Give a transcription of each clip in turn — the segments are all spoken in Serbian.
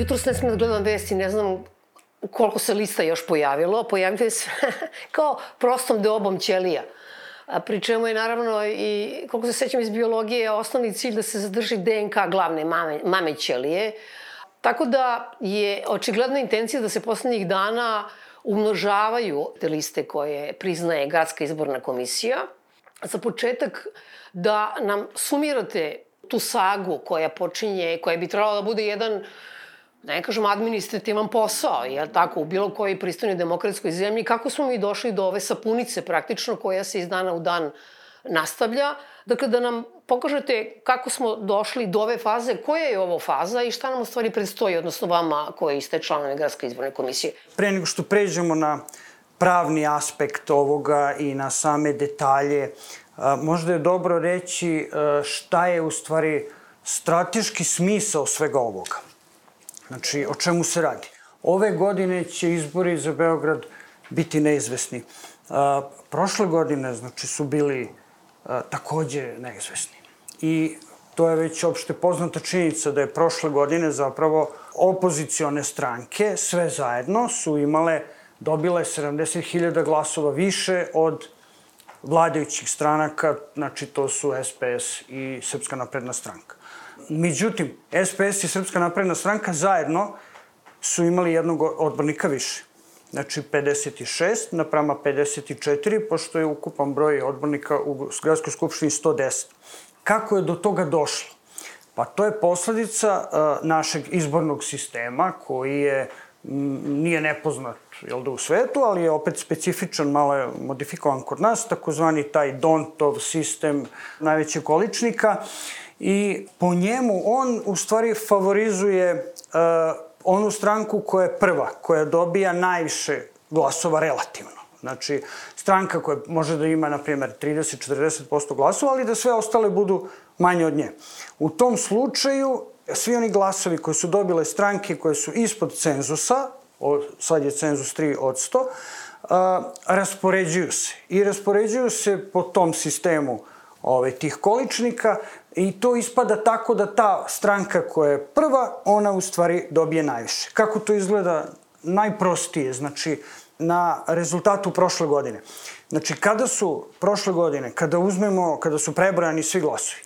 Jutro se sме гледам вести, не знам koliko se lista još pojavilo. Pojavljuje se kao prostom deobom ćelija. A pri čemu je naravno i, koliko se sećam iz biologije, osnovni cilj da se zadrži DNK glavne mame, mame ćelije. Tako da je očigledna intencija da se poslednjih dana umnožavaju te liste koje priznaje Gradska izborna komisija. Za početak da nam sumirate tu sagu koja počinje, koja bi trebala da bude jedan uh, da ne kažem administrativan posao, jel tako, u bilo kojoj pristojnoj demokratskoj zemlji, kako smo mi došli do ove sapunice praktično koja se iz dana u dan nastavlja. Dakle, da nam pokažete kako smo došli do ove faze, koja je ovo faza i šta nam u stvari predstoji, odnosno vama koji ste članovi Gradske izborne komisije. Pre nego što pređemo na pravni aspekt ovoga i na same detalje, možda je dobro reći šta je u stvari strateški smisao svega ovoga. Znači, o čemu se radi? Ove godine će izbori za Beograd biti neizvesni. A, prošle godine, znači, su bili a, takođe neizvesni. I to je već opšte poznata činjenica da je prošle godine zapravo opozicione stranke, sve zajedno, su imale, dobile 70.000 glasova više od vladajućih stranaka, znači to su SPS i Srpska napredna stranka. Međutim, SPS i Srpska napredna stranka zajedno su imali jednog odbornika više. Znači 56 naprama 54, pošto je ukupan broj odbornika u Gradskoj skupštini 110. Kako je do toga došlo? Pa to je posledica uh, našeg izbornog sistema koji je nije nepoznat jel da, u svetu, ali je opet specifičan, malo je modifikovan kod nas, takozvani taj Dontov sistem najvećeg količnika i po njemu on u stvari favorizuje uh, onu stranku koja je prva, koja dobija najviše glasova relativno. Znači, stranka koja može da ima, na primjer, 30-40% glasova, ali da sve ostale budu manje od nje. U tom slučaju, svi oni glasovi koji su dobile stranke koje su ispod cenzusa, o, sad je cenzus 3 od 100, a, raspoređuju se. I raspoređuju se po tom sistemu ove, tih količnika i to ispada tako da ta stranka koja je prva, ona u stvari dobije najviše. Kako to izgleda? Najprostije, znači na rezultatu prošle godine. Znači, kada su prošle godine, kada uzmemo, kada su prebrojani svi glasovi,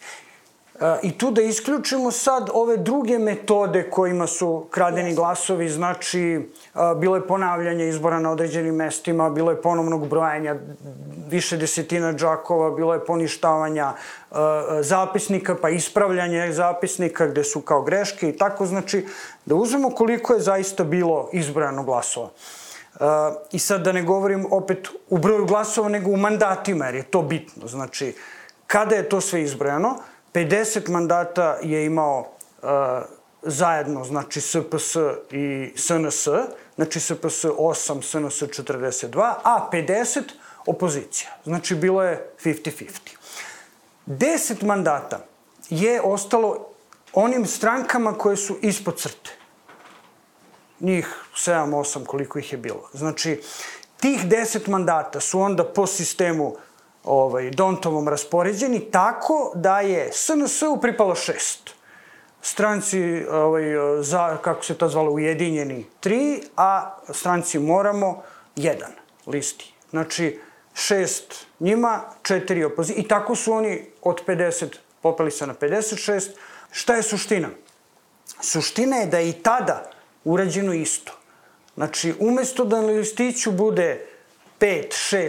I tu da isključimo sad ove druge metode kojima su kradeni glasovi, znači bilo je ponavljanje izbora na određenim mestima, bilo je ponovnog brojanja više desetina džakova, bilo je poništavanja zapisnika, pa ispravljanje zapisnika gde su kao greške i tako, znači da uzmemo koliko je zaista bilo izbrojano glasova. I sad da ne govorim opet u broju glasova, nego u mandatima, jer je to bitno. Znači, kada je to sve izbrojano, 50 mandata je imao uh, zajedno, znači SPS i SNS, znači SPS 8, SNS 42, a 50 opozicija. Znači bilo je 50-50. 10 mandata je ostalo onim strankama koje su ispod crte. Njih 7-8 koliko ih je bilo. Znači, tih 10 mandata su onda po sistemu ovaj, Dontovom raspoređeni tako da je SNS-u pripalo šest. Stranci, ovaj, za, kako se to zvalo, Ujedinjeni tri, a stranci Moramo jedan listi. Znači, šest njima, četiri opozicije. I tako su oni od 50 popeli se na 56. Šta je suština? Suština je da je i tada urađeno isto. Znači, umesto da na listiću bude 5, 6,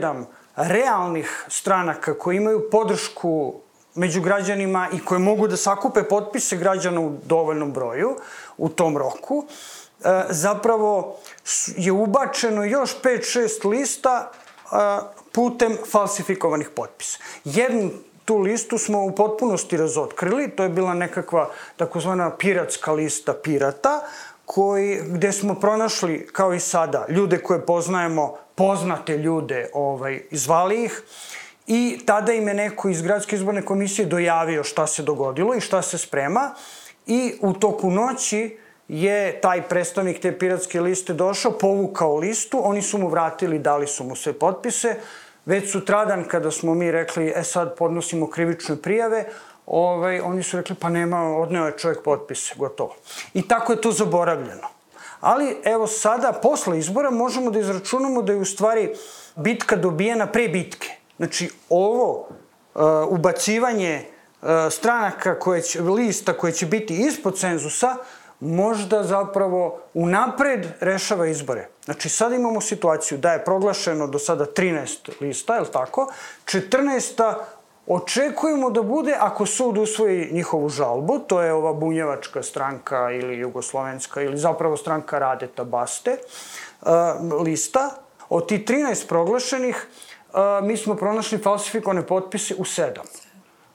7 realnih stranaka koji imaju podršku među građanima i koje mogu da sakupe potpise građana u dovoljnom broju u tom roku, e, zapravo je ubačeno još 5-6 lista e, putem falsifikovanih potpisa. Jednu tu listu smo u potpunosti razotkrili, to je bila nekakva takozvana piratska lista pirata, koji, gde smo pronašli, kao i sada, ljude koje poznajemo, poznate ljude, ovaj, zvali ih, i tada im je neko iz Gradske izborne komisije dojavio šta se dogodilo i šta se sprema, i u toku noći je taj predstavnik te piratske liste došao, povukao listu, oni su mu vratili, dali su mu sve potpise, već sutradan kada smo mi rekli, e sad podnosimo krivične prijave, ovaj, oni su rekli, pa nema, odneo je čovjek potpise, gotovo. I tako je to zaboravljeno. Ali evo sada, posle izbora, možemo da izračunamo da je u stvari bitka dobijena pre bitke. Znači, ovo uh, ubacivanje uh, stranaka koje će, lista koje će biti ispod cenzusa, možda zapravo unapred rešava izbore. Znači, sad imamo situaciju da je proglašeno do sada 13 lista, je li tako? 14 očekujemo da bude, ako sud usvoji njihovu žalbu, to je ova bunjevačka stranka ili jugoslovenska ili zapravo stranka Radeta Baste, uh, lista, od ti 13 proglašenih, uh, mi smo pronašli falsifikovane potpise u sedam.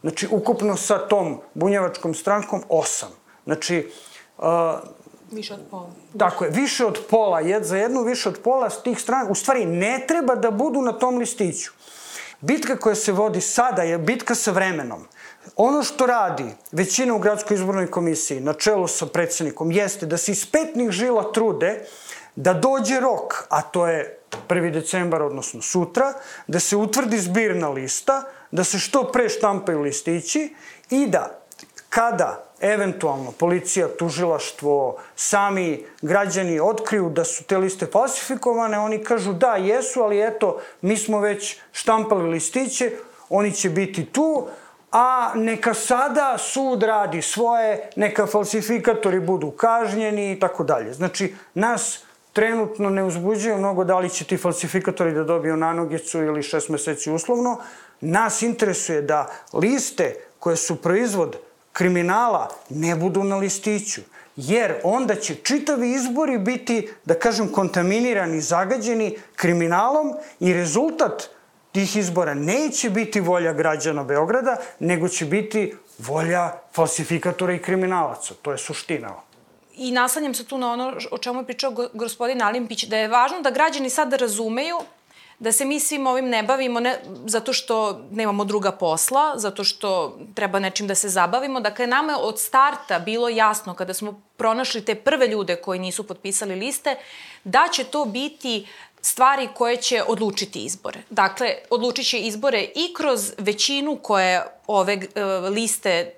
Znači, ukupno sa tom bunjevačkom strankom osam. Znači, uh, Više od pola. Tako je, više od pola, jed, za jednu više od pola s tih strana, u stvari ne treba da budu na tom listiću. Bitka koja se vodi sada je bitka sa vremenom. Ono što radi većina u Gradskoj izbornoj komisiji na čelu sa predsednikom jeste da se iz petnih žila trude da dođe rok, a to je 1. decembar, odnosno sutra, da se utvrdi zbirna lista, da se što pre štampaju listići i da kada eventualno policija, tužilaštvo, sami građani otkriju da su te liste falsifikovane, oni kažu da, jesu, ali eto, mi smo već štampali listiće, oni će biti tu, a neka sada sud radi svoje, neka falsifikatori budu kažnjeni i tako dalje. Znači, nas trenutno ne uzbuđuje mnogo da li će ti falsifikatori da dobiju nanogicu ili šest meseci uslovno. Nas interesuje da liste koje su proizvod kriminala ne budu na listiću. Jer onda će čitavi izbori biti, da kažem, kontaminirani, zagađeni kriminalom i rezultat tih izbora neće biti volja građana Beograda, nego će biti volja falsifikatora i kriminalaca. To je suština. I naslanjam se tu na ono o čemu je pričao gospodin Alimpić, da je važno da građani sad razumeju da se mi svim ovim ne bavimo ne, zato što nemamo druga posla, zato što treba nečim da se zabavimo. Dakle, nama je od starta bilo jasno kada smo pronašli te prve ljude koji nisu potpisali liste, da će to biti stvari koje će odlučiti izbore. Dakle, odlučit će izbore i kroz većinu koje ove e, liste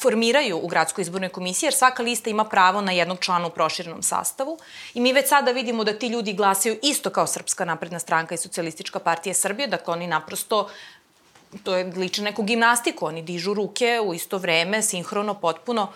formiraju u gradskoj izbornoj komisiji, jer svaka lista ima pravo na jednog člana u proširenom sastavu. I mi već sada vidimo da ti ljudi glasaju isto kao Srpska napredna stranka i Socialistička partija Srbije, dakle oni naprosto to je liče neku gimnastiku, oni dižu ruke u isto vreme, sinhrono, potpuno,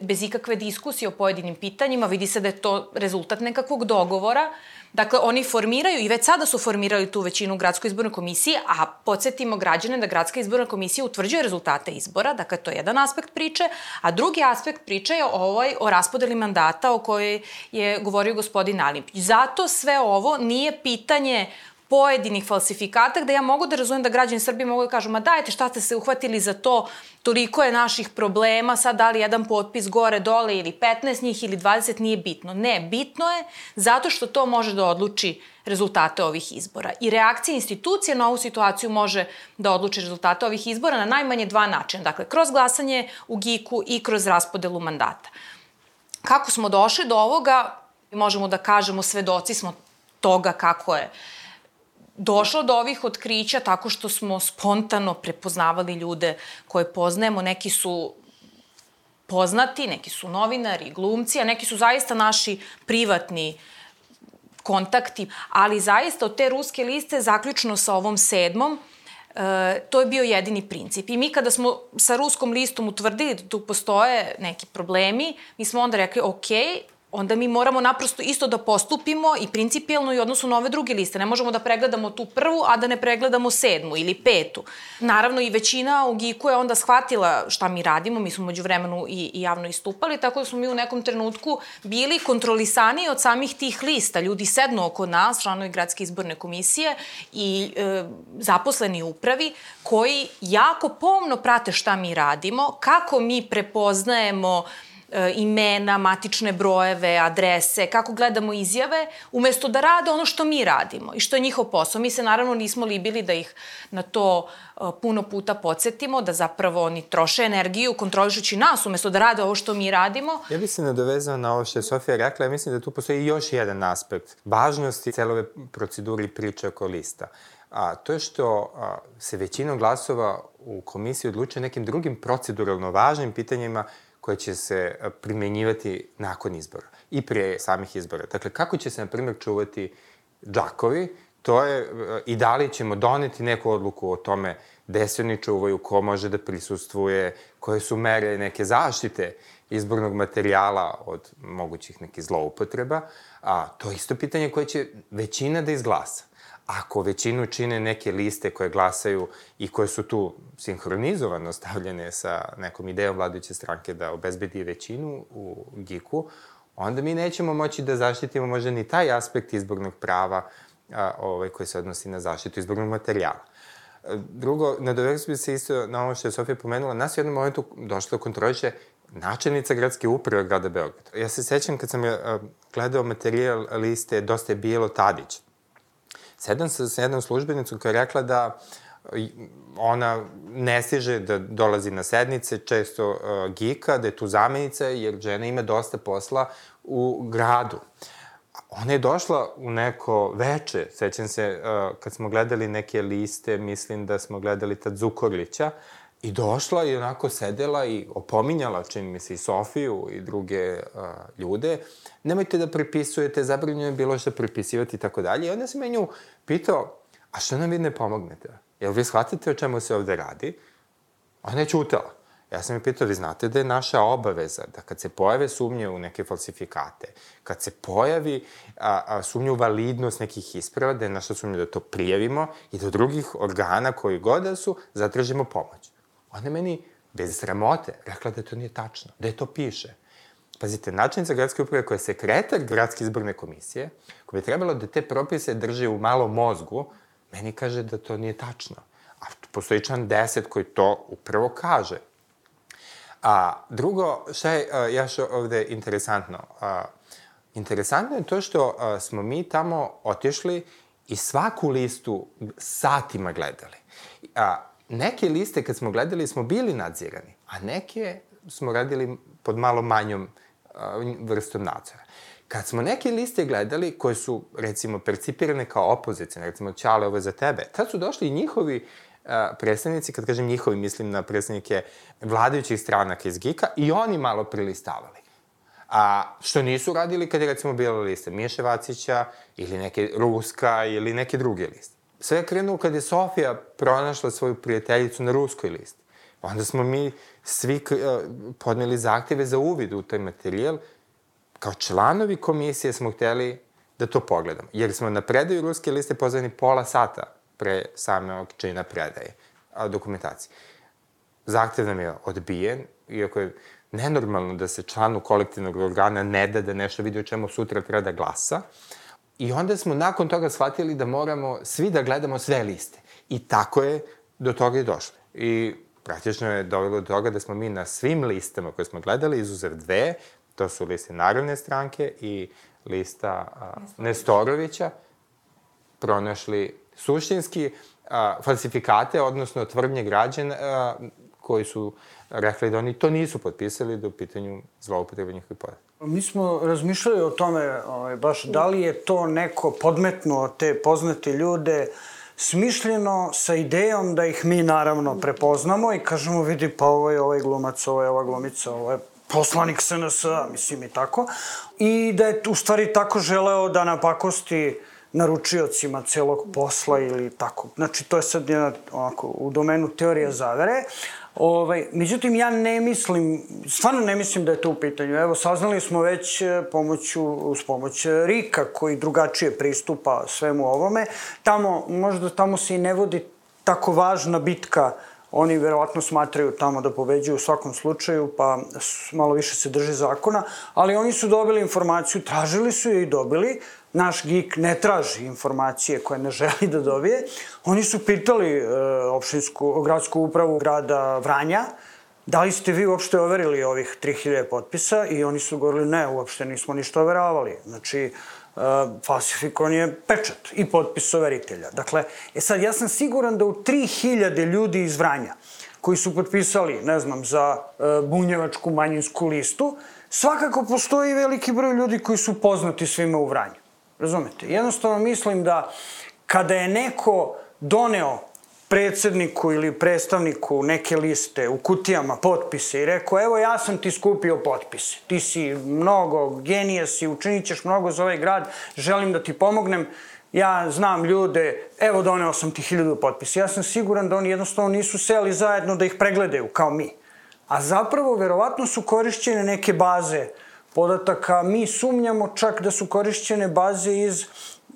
bez ikakve diskusije o pojedinim pitanjima, vidi se da je to rezultat nekakvog dogovora Dakle, oni formiraju i već sada su formirali tu većinu u gradskoj izbornoj komisiji, a podsjetimo građane da gradska izborna komisija utvrđuje rezultate izbora, dakle to je jedan aspekt priče, a drugi aspekt priče je ovaj o raspodeli mandata o kojoj je govorio gospodin Alimpić. Zato sve ovo nije pitanje pojedinih falsifikata gde ja mogu da razumem da građani Srbije mogu da kažu ma dajte šta ste se uhvatili za to, toliko je naših problema, sad da li jedan potpis gore, dole ili 15 njih ili 20 nije bitno. Ne, bitno je zato što to može da odluči rezultate ovih izbora. I reakcija institucije na ovu situaciju može da odluči rezultate ovih izbora na najmanje dva načina. Dakle, kroz glasanje u GIK-u i kroz raspodelu mandata. Kako smo došli do ovoga, možemo da kažemo svedoci smo toga kako je uh, došlo do ovih otkrića tako što smo spontano prepoznavali ljude koje poznajemo. Neki su poznati, neki su novinari, glumci, a neki su zaista naši privatni kontakti. Ali zaista od te ruske liste, zaključno sa ovom sedmom, E, to je bio jedini princip. I mi kada smo sa ruskom listom utvrdili da tu postoje neki problemi, mi smo onda rekli, ok, onda mi moramo naprosto isto da postupimo i principijalno i odnosu na ove druge liste. Ne možemo da pregledamo tu prvu, a da ne pregledamo sedmu ili petu. Naravno i većina u GIK-u je onda shvatila šta mi radimo, mi smo među vremenu i, i javno istupali, tako da smo mi u nekom trenutku bili kontrolisani od samih tih lista. Ljudi sednu oko nas, članovi gradske izborne komisije i e, zaposleni upravi, koji jako pomno prate šta mi radimo, kako mi prepoznajemo e, imena, matične brojeve, adrese, kako gledamo izjave, umesto da rade ono što mi radimo i što je njihov posao. Mi se naravno nismo libili da ih na to e, puno puta podsjetimo, da zapravo oni troše energiju kontrolišući nas umesto da rade ovo što mi radimo. Ja bih se nadovezao na ovo što je Sofija rekla, ja mislim da tu postoji još jedan aspekt važnosti celove proceduri priče oko lista. A, to je što a, se većinom glasova u komisiji odlučuje nekim drugim proceduralno važnim pitanjima koje će se primenjivati nakon izbora i pre samih izbora. Dakle, kako će se, na primjer, čuvati džakovi, to je i da li ćemo doneti neku odluku o tome gde se oni čuvaju, ko može da prisustvuje, koje su mere neke zaštite izbornog materijala od mogućih nekih zloupotreba, a to je isto pitanje koje će većina da izglasa ako većinu čine neke liste koje glasaju i koje su tu sinhronizovano stavljene sa nekom idejom vladajuće stranke da obezbedi većinu u GIK-u, onda mi nećemo moći da zaštitimo možda ni taj aspekt izbornog prava a, ovaj, koji se odnosi na zaštitu izbornog materijala. Drugo, nadovezio bi se isto na ovo što je Sofija pomenula, nas u jednom momentu došlo kontroliše načelnica gradske uprave grada Beograda. Ja se sećam kad sam gledao materijal liste Dosta je bilo Tadić, sedam sa, sa jednom službenicom koja je rekla da ona ne stiže da dolazi na sednice, često uh, gika, da je tu zamenica, jer žena ima dosta posla u gradu. Ona je došla u neko veče, sećam se, uh, kad smo gledali neke liste, mislim da smo gledali tad Zukorlića, I došla i onako sedela i opominjala, čini mi se, i Sofiju i druge uh, ljude, nemojte da prepisujete, zabranjeno je bilo što prepisivati i tako dalje. I onda se me nju pitao, a što nam vi ne pomognete? Jel vi shvatate o čemu se ovde radi? Ona je čutala. Ja sam je pitao, vi znate da je naša obaveza da kad se pojave sumnje u neke falsifikate, kad se pojavi a, a, sumnje u validnost nekih isprava, da je naša sumnja da to prijavimo i da od drugih organa koji god da su zatražimo pomoć. Ona meni bez sramote rekla da to nije tačno, da je to piše. Pazite, načelnica gradske uprave koja je sekretar gradske izborne komisije, koja bi trebalo da te propise drži u malom mozgu, meni kaže da to nije tačno. A postoji član 10 koji to upravo kaže. A drugo, šta je a, još ovde interesantno? A, interesantno je to što a, smo mi tamo otišli i svaku listu satima gledali. A, neke liste kad smo gledali smo bili nadzirani, a neke smo radili pod malo manjom vrstom nadzora. Kad smo neke liste gledali koje su, recimo, percipirane kao opozicijne, recimo, Ćale, ovo za tebe, tad su došli i njihovi uh, predstavnici, kad kažem njihovi, mislim na predstavnike vladajućih stranaka iz GIK-a, i oni malo prilistavali. A što nisu radili kad je, recimo, bila lista Miše Vacića, ili neke Ruska, ili neke druge liste. Sve je krenulo kad je Sofija pronašla svoju prijateljicu na ruskoj listi. Onda smo mi svi uh, podneli zahteve za uvid u taj materijal. Kao članovi komisije smo hteli da to pogledamo. Jer smo na predaju ruske liste pozvani pola sata pre samog čina predaje dokumentacije. Zahtev nam je odbijen, iako je nenormalno da se članu kolektivnog organa ne da da nešto vidi o čemu sutra treba da glasa. Uh, I onda smo nakon toga shvatili da moramo svi da gledamo sve liste. I tako je do toga i došlo. I praktično je dovelo do toga da smo mi na svim listama koje smo gledali, izuzev dve, to su liste Narodne stranke i lista a, Nestorovića, pronašli suštinski a, falsifikate, odnosno tvrdnje građana a, koji su rekli da oni to nisu potpisali da u pitanju zloupotreba njihovih podataka. Mi smo razmišljali o tome, ovaj, baš da li je to neko podmetnuo te poznate ljude smišljeno sa idejom da ih mi naravno prepoznamo i kažemo vidi pa ovo je ovaj glumac, ovo je ova glumica, ovo je poslanik SNS, mislim i tako. I da je u stvari tako želeo da napakosti naručiocima celog posla ili tako. Znači, to je sad jedna, onako, u domenu teorija zavere. Ovaj, međutim, ja ne mislim, stvarno ne mislim da je to u pitanju. Evo, saznali smo već e, pomoću, uz pomoć Rika, koji drugačije pristupa svemu ovome. Tamo, možda tamo se i ne vodi tako važna bitka Oni verovatno smatraju tamo da pobeđuju u svakom slučaju, pa malo više se drži zakona, ali oni su dobili informaciju, tražili su je i dobili, naš GIK ne traži informacije koje ne želi da dobije. Oni su pitali e, opštinsku, gradsku upravu grada Vranja, da li ste vi uopšte overili ovih 3000 potpisa i oni su govorili ne, uopšte nismo ništa overavali. Znači, uh, falsifikovan je pečat i potpis overitelja. Dakle, e sad, ja sam siguran da u 3000 ljudi iz Vranja koji su potpisali, ne znam, za uh, bunjevačku manjinsku listu, svakako postoji veliki broj ljudi koji su poznati svima u Vranju. Razumete? Jednostavno mislim da kada je neko doneo predsedniku ili predstavniku neke liste u kutijama potpise i rekao, evo ja sam ti skupio potpise, ti si mnogo, genija si, učinit ćeš mnogo za ovaj grad, želim da ti pomognem, ja znam ljude, evo doneo sam ti hiljadu potpisa. Ja sam siguran da oni jednostavno nisu seli zajedno da ih pregledaju kao mi. A zapravo, verovatno su korišćene neke baze podataka. Mi sumnjamo čak da su korišćene baze iz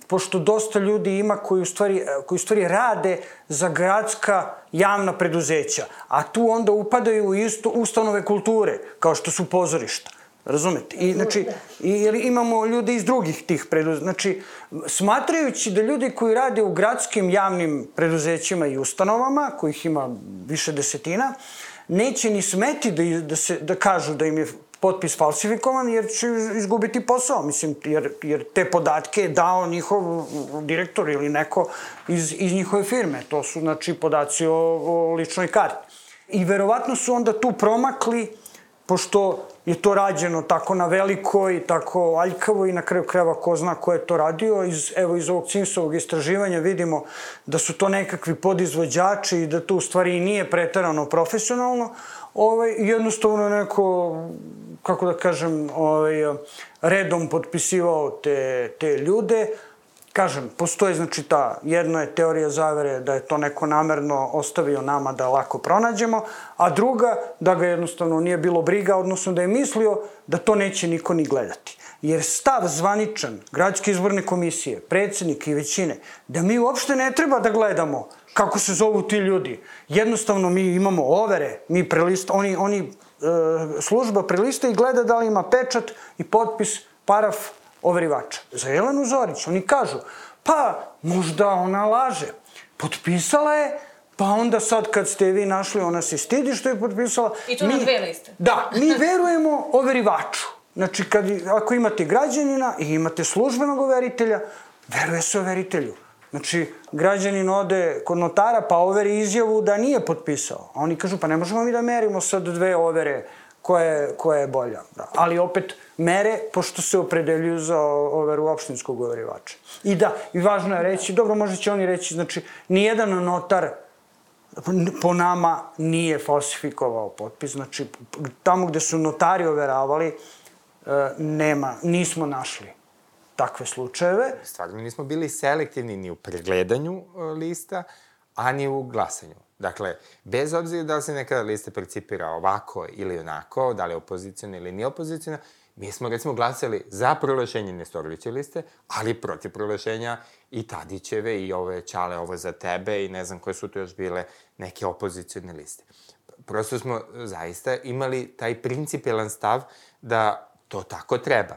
pošto dosta ljudi ima koji u stvari, koji u stvari rade za gradska javna preduzeća, a tu onda upadaju isto ustanove kulture, kao što su pozorišta. Razumete? I, znači, i, imamo ljude iz drugih tih preduzeća. Znači, smatrajući da ljudi koji rade u gradskim javnim preduzećima i ustanovama, kojih ima više desetina, neće ni smeti da, da, se, da kažu da im je potpis falsifikovan jer će izgubiti posao, mislim, jer, jer te podatke je dao njihov direktor ili neko iz, iz njihove firme. To su, znači, podaci o, o ličnoj karti. I verovatno su onda tu promakli, pošto je to rađeno tako na veliko i tako aljkavo i na kraju kreva ko zna ko je to radio. Iz, evo iz ovog Cimsovog istraživanja vidimo da su to nekakvi podizvođači i da to u stvari nije pretarano profesionalno. Ovaj, jednostavno neko kako da kažem, ovaj, redom potpisivao te, te ljude. Kažem, postoji znači ta, jedna je teorija zavere da je to neko namerno ostavio nama da lako pronađemo, a druga da ga jednostavno nije bilo briga, odnosno da je mislio da to neće niko ni gledati. Jer stav zvaničan gradske izborne komisije, predsednika i većine, da mi uopšte ne treba da gledamo kako se zovu ti ljudi. Jednostavno mi imamo overe, mi prelist, oni, oni služba prelista i gleda da li ima pečat i potpis, paraf overivača. Za Jelenu Zorić oni kažu, pa možda ona laže. Potpisala je, pa onda sad kad ste vi našli, ona se stidi što je potpisala. I to mi, na dve liste. Da, mi verujemo overivaču. Znači, kad, ako imate građanina i imate službenog overitelja, veruje se overitelju. Znači, građanin ode kod notara pa overi izjavu da nije potpisao. A oni kažu, pa ne možemo mi da merimo sad dve overe koje, koja je bolja. Da. Ali opet mere, pošto se opredeljuju za overu opštinskog overivača. I da, i važno je reći, dobro, možda će oni reći, znači, nijedan notar po nama nije falsifikovao potpis. Znači, tamo gde su notari overavali, e, nema, nismo našli takve slučajeve. Stvarno nismo bili selektivni ni u pregledanju e, lista, a ni u glasanju. Dakle, bez obzira da li se nekada lista percipira ovako ili onako, da li je opozicijona ili nije opozicijona, mi smo recimo glasali za proglašenje Nestoroviće liste, ali protiv proglašenja i Tadićeve i ove Čale, ovo za tebe i ne znam koje su to još bile neke opozicijone liste. Prosto smo zaista imali taj principijelan stav da to tako treba.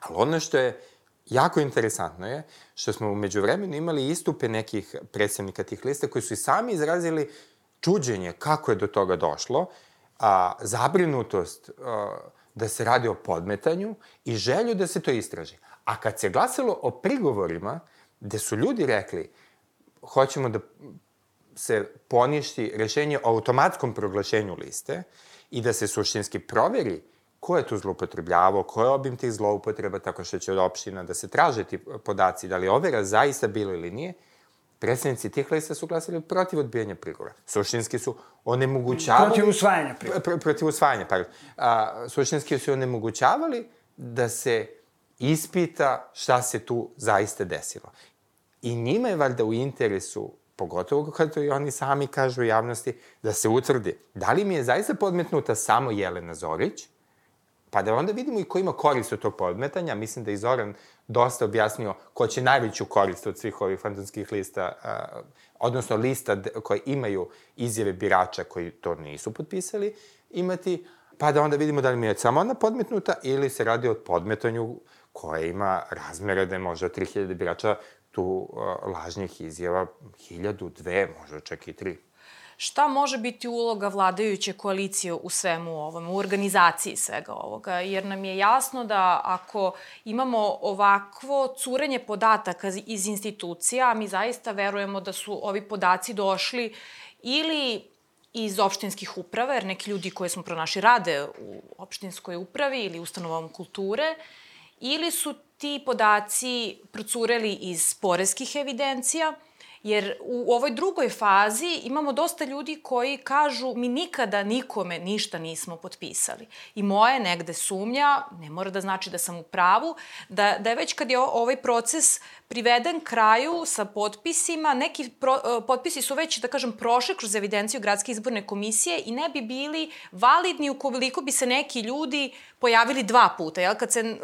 Ali ono što je jako interesantno je što smo umeđu vremenu imali istupe nekih predstavnika tih lista koji su i sami izrazili čuđenje kako je do toga došlo, a, zabrinutost a, da se radi o podmetanju i želju da se to istraži. A kad se glasalo o prigovorima, gde su ljudi rekli hoćemo da se poništi rešenje o automatskom proglašenju liste i da se suštinski proveri ko je tu zloupotrebljavao, ko je obim tih zloupotreba, tako što će od opština da se traže ti podaci, da li je overa zaista bila ili nije, predsednici tih lista su glasili protiv odbijanja prigovora. Suštinski su onemogućavali... Protiv usvajanja prigovora. Pr protiv usvajanja, pardon. A, suštinski su onemogućavali da se ispita šta se tu zaista desilo. I njima je valjda u interesu, pogotovo kada i oni sami kažu u javnosti, da se utvrdi da li mi je zaista podmetnuta samo Jelena Zorić, Pa da onda vidimo i ko ima korist od tog podmetanja. Mislim da je Zoran dosta objasnio ko će najveću korist od svih ovih fantomskih lista, uh, odnosno lista koje imaju izjave birača koji to nisu potpisali, imati, pa da onda vidimo da li mi je samo ona podmetnuta ili se radi o podmetanju koje ima razmere da je možda 3000 birača tu uh, lažnih izjava, hiljadu, dve, možda čak i tri. Šta može biti uloga vladajuće koalicije u svemu ovom, u organizaciji svega ovoga, jer nam je jasno da ako imamo ovakvo curenje podataka iz institucija, mi zaista verujemo da su ovi podaci došli ili iz opštinskih uprava, jer neki ljudi koje smo pronašli rade u opštinskoj upravi ili ustanovom kulture, ili su ti podaci procureli iz poreskih evidencija, Jer u ovoj drugoj fazi imamo dosta ljudi koji kažu mi nikada nikome ništa nismo potpisali. I moja negde sumnja, ne mora da znači da sam u pravu, da, da je već kad je ovaj proces priveden kraju sa potpisima, neki pro, e, potpisi su već, da kažem, prošli kroz evidenciju Gradske izborne komisije i ne bi bili validni ukoliko bi se neki ljudi pojavili dva puta, jel? Kad se uh,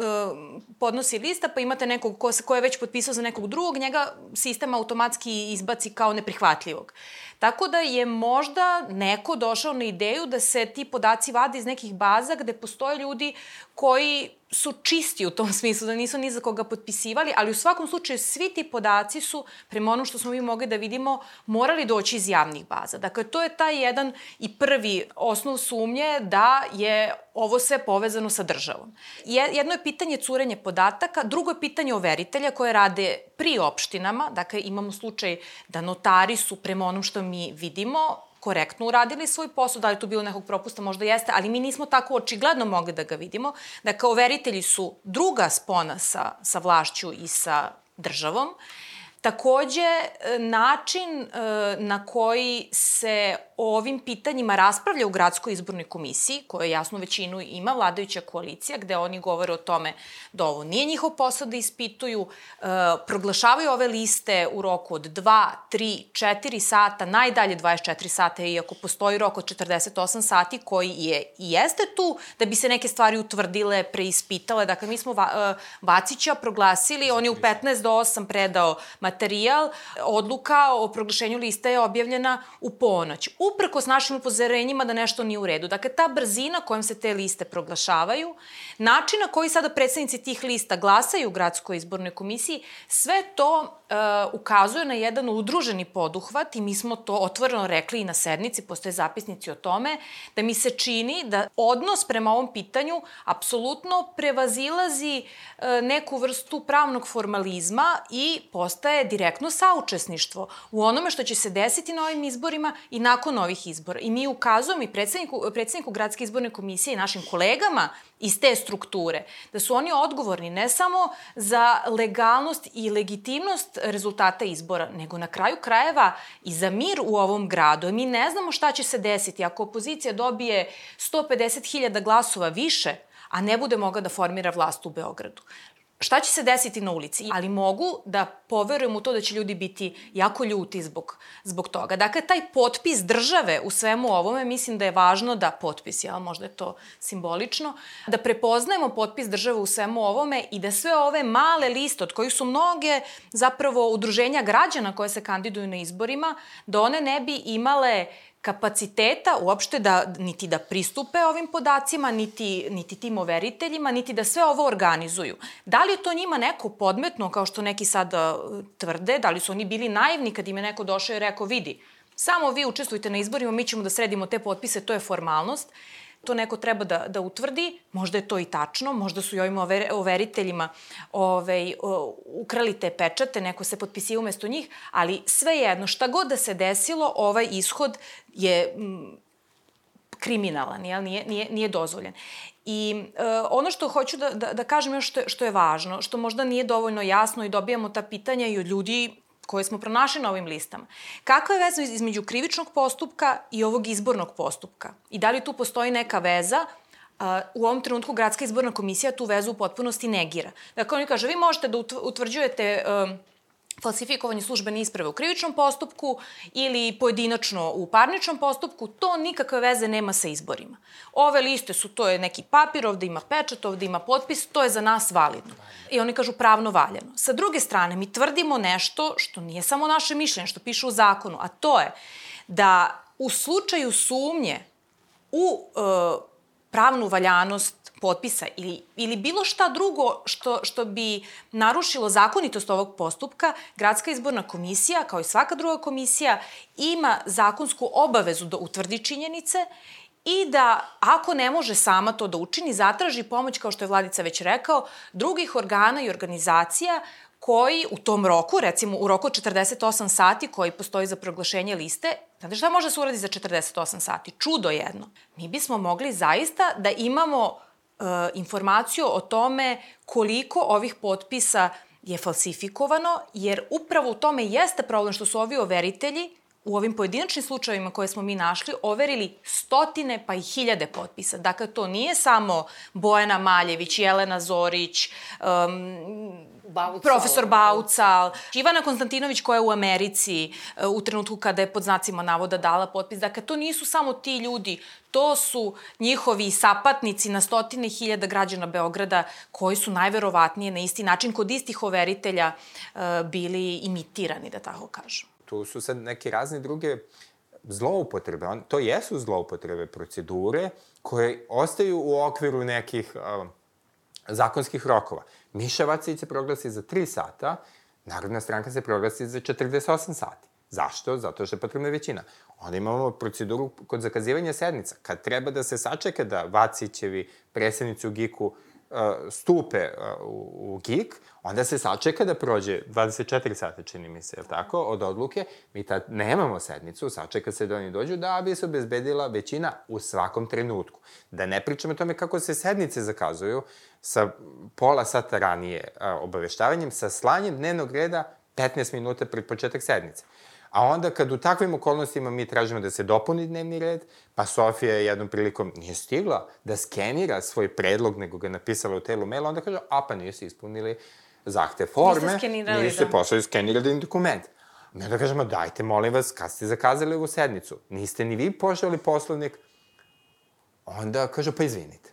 podnosi lista, pa imate nekog ko, ko je već potpisao za nekog drugog, njega sistem automatski izbaci kao neprihvatljivog. Tako da je možda neko došao na ideju da se ti podaci vade iz nekih baza gde postoje ljudi koji su čisti u tom smislu, da nisu ni za koga potpisivali, ali u svakom slučaju svi ti podaci su, prema onom što smo mi mogli da vidimo, morali doći iz javnih baza. Dakle, to je taj jedan i prvi osnov sumnje da je ovo sve povezano sa državom. Jedno je pitanje curenje podataka, drugo je pitanje overitelja koje rade pri opštinama, dakle imamo slučaj da notari su prema onom što mi vidimo korektno uradili svoj posao, da li tu bilo nekog propusta, možda jeste, ali mi nismo tako očigledno mogli da ga vidimo. Dakle, overitelji su druga spona sa, sa vlašću i sa državom. Takođe, e, način e, na koji se o ovim pitanjima raspravlja u gradskoj izbornoj komisiji, koja jasnu većinu ima vladajuća koalicija, gde oni govore o tome da ovo nije njihov posao da ispituju, e, proglašavaju ove liste u roku od 2, 3, 4 sata, najdalje 24 sata, iako postoji rok od 48 sati koji je i jeste tu da bi se neke stvari utvrdile, preispitale. Dakle, mi smo Vacića proglasili, on je u 15 do 8 predao materijal, odluka o proglašenju lista je objavljena u ponoć. Uprkos našim upozorenjima da nešto nije u redu. Dakle, ta brzina kojom se te liste proglašavaju, način na koji sada predsednici tih lista glasaju u gradskoj izbornoj komisiji, sve to uh, ukazuje na jedan udruženi poduhvat i mi smo to otvoreno rekli i na sednici, postoje zapisnici o tome, da mi se čini da odnos prema ovom pitanju apsolutno prevazilazi uh, neku vrstu pravnog formalizma i postaje direktno saučesništvo u onome što će se desiti na ovim izborima i nakon ovih izbora. I mi ukazujemo i predsedniku, predsedniku Gradske izborne komisije i našim kolegama iz te strukture, da su oni odgovorni ne samo za legalnost i legitimnost rezultata izbora, nego na kraju krajeva i za mir u ovom gradu. Mi ne znamo šta će se desiti ako opozicija dobije 150.000 glasova više, a ne bude mogla da formira vlast u Beogradu šta će se desiti na ulici, ali mogu da poverujem u to da će ljudi biti jako ljuti zbog, zbog toga. Dakle, taj potpis države u svemu ovome, mislim da je važno da potpis, ja, možda je to simbolično, da prepoznajemo potpis države u svemu ovome i da sve ove male liste, od kojih su mnoge zapravo udruženja građana koje se kandiduju na izborima, da one ne bi imale kapaciteta uopšte da niti da pristupe ovim podacima, niti, niti tim overiteljima, niti da sve ovo organizuju. Da li je to njima neko podmetno, kao što neki sad tvrde, da li su oni bili naivni kad im je neko došao i rekao, vidi, samo vi učestvujte na izborima, mi ćemo da sredimo te potpise, to je formalnost to neko treba da, da utvrdi, možda je to i tačno, možda su i ovim over, overiteljima ovaj, ukrali te pečate, neko se potpisio umesto njih, ali svejedno, šta god da se desilo, ovaj ishod je m, kriminalan, jel? Nije, nije, nije dozvoljen. I e, ono što hoću da, da, da kažem još što, što je važno, što možda nije dovoljno jasno i dobijamo ta pitanja i od ljudi koje smo pronašli na ovim listama. Kakva je veza između krivičnog postupka i ovog izbornog postupka? I da li tu postoji neka veza u ovom trenutku Gradska izborna komisija tu vezu u potpunosti negira. Dakle, oni kaže, vi možete da utvrđujete um, falsifikovanje službene isprave u krivičnom postupku ili pojedinačno u parničnom postupku, to nikakve veze nema sa izborima. Ove liste su, to je neki papir, ovde ima pečat, ovde ima potpis, to je za nas validno. I oni kažu pravno valjano. Sa druge strane, mi tvrdimo nešto što nije samo naše mišljenje, što piše u zakonu, a to je da u slučaju sumnje u e, pravnu valjanost potpisa ili, ili bilo šta drugo što, što bi narušilo zakonitost ovog postupka, Gradska izborna komisija, kao i svaka druga komisija, ima zakonsku obavezu da utvrdi činjenice i da, ako ne može sama to da učini, zatraži pomoć, kao što je Vladica već rekao, drugih organa i organizacija koji u tom roku, recimo u roku od 48 sati koji postoji za proglašenje liste, znate šta može se uradi za 48 sati? Čudo jedno. Mi bismo mogli zaista da imamo informaciju o tome koliko ovih potpisa je falsifikovano, jer upravo u tome jeste problem što su ovi overitelji u ovim pojedinačnim slučajevima koje smo mi našli overili stotine pa i hiljade potpisa. Dakle, to nije samo Bojana Maljević, Jelena Zorić, um, Baucal, profesor Baucal, Ivana Konstantinović koja je u Americi uh, u trenutku kada je pod znacima navoda dala potpis. Dakle, to nisu samo ti ljudi, to su njihovi sapatnici na stotine hiljada građana Beograda koji su najverovatnije na isti način kod istih overitelja uh, bili imitirani, da tako kažem tu su sad neke razne druge zloupotrebe. On, to jesu zloupotrebe procedure koje ostaju u okviru nekih uh, zakonskih rokova. Miša Vacić se proglasi za 3 sata, Narodna stranka se proglasi za 48 sati. Zašto? Zato što je potrebna većina. Onda imamo proceduru kod zakazivanja sednica. Kad treba da se sačeka da Vacićevi predsednici u GIK-u stupe u, u GIK, onda se sačeka da prođe 24 sata, čini mi se, je tako, od odluke. Mi tad nemamo sednicu, sačeka se da oni dođu, da bi se obezbedila većina u svakom trenutku. Da ne pričamo o tome kako se sednice zakazuju sa pola sata ranije obaveštavanjem, sa slanjem dnevnog reda 15 minuta pred početak sednice. A onda kad u takvim okolnostima mi tražimo da se dopuni dnevni red, pa Sofija je jednom prilikom nije stigla da skenira svoj predlog, nego ga napisala u telu maila, onda kaže, a pa niste ispunili zahte forme, niste, skenirali, niste da. poslali skenirali dokument. Mi onda kažemo, dajte, molim vas, kad ste zakazali ovu sednicu, niste ni vi poželi poslovnik, onda kaže, pa izvinite.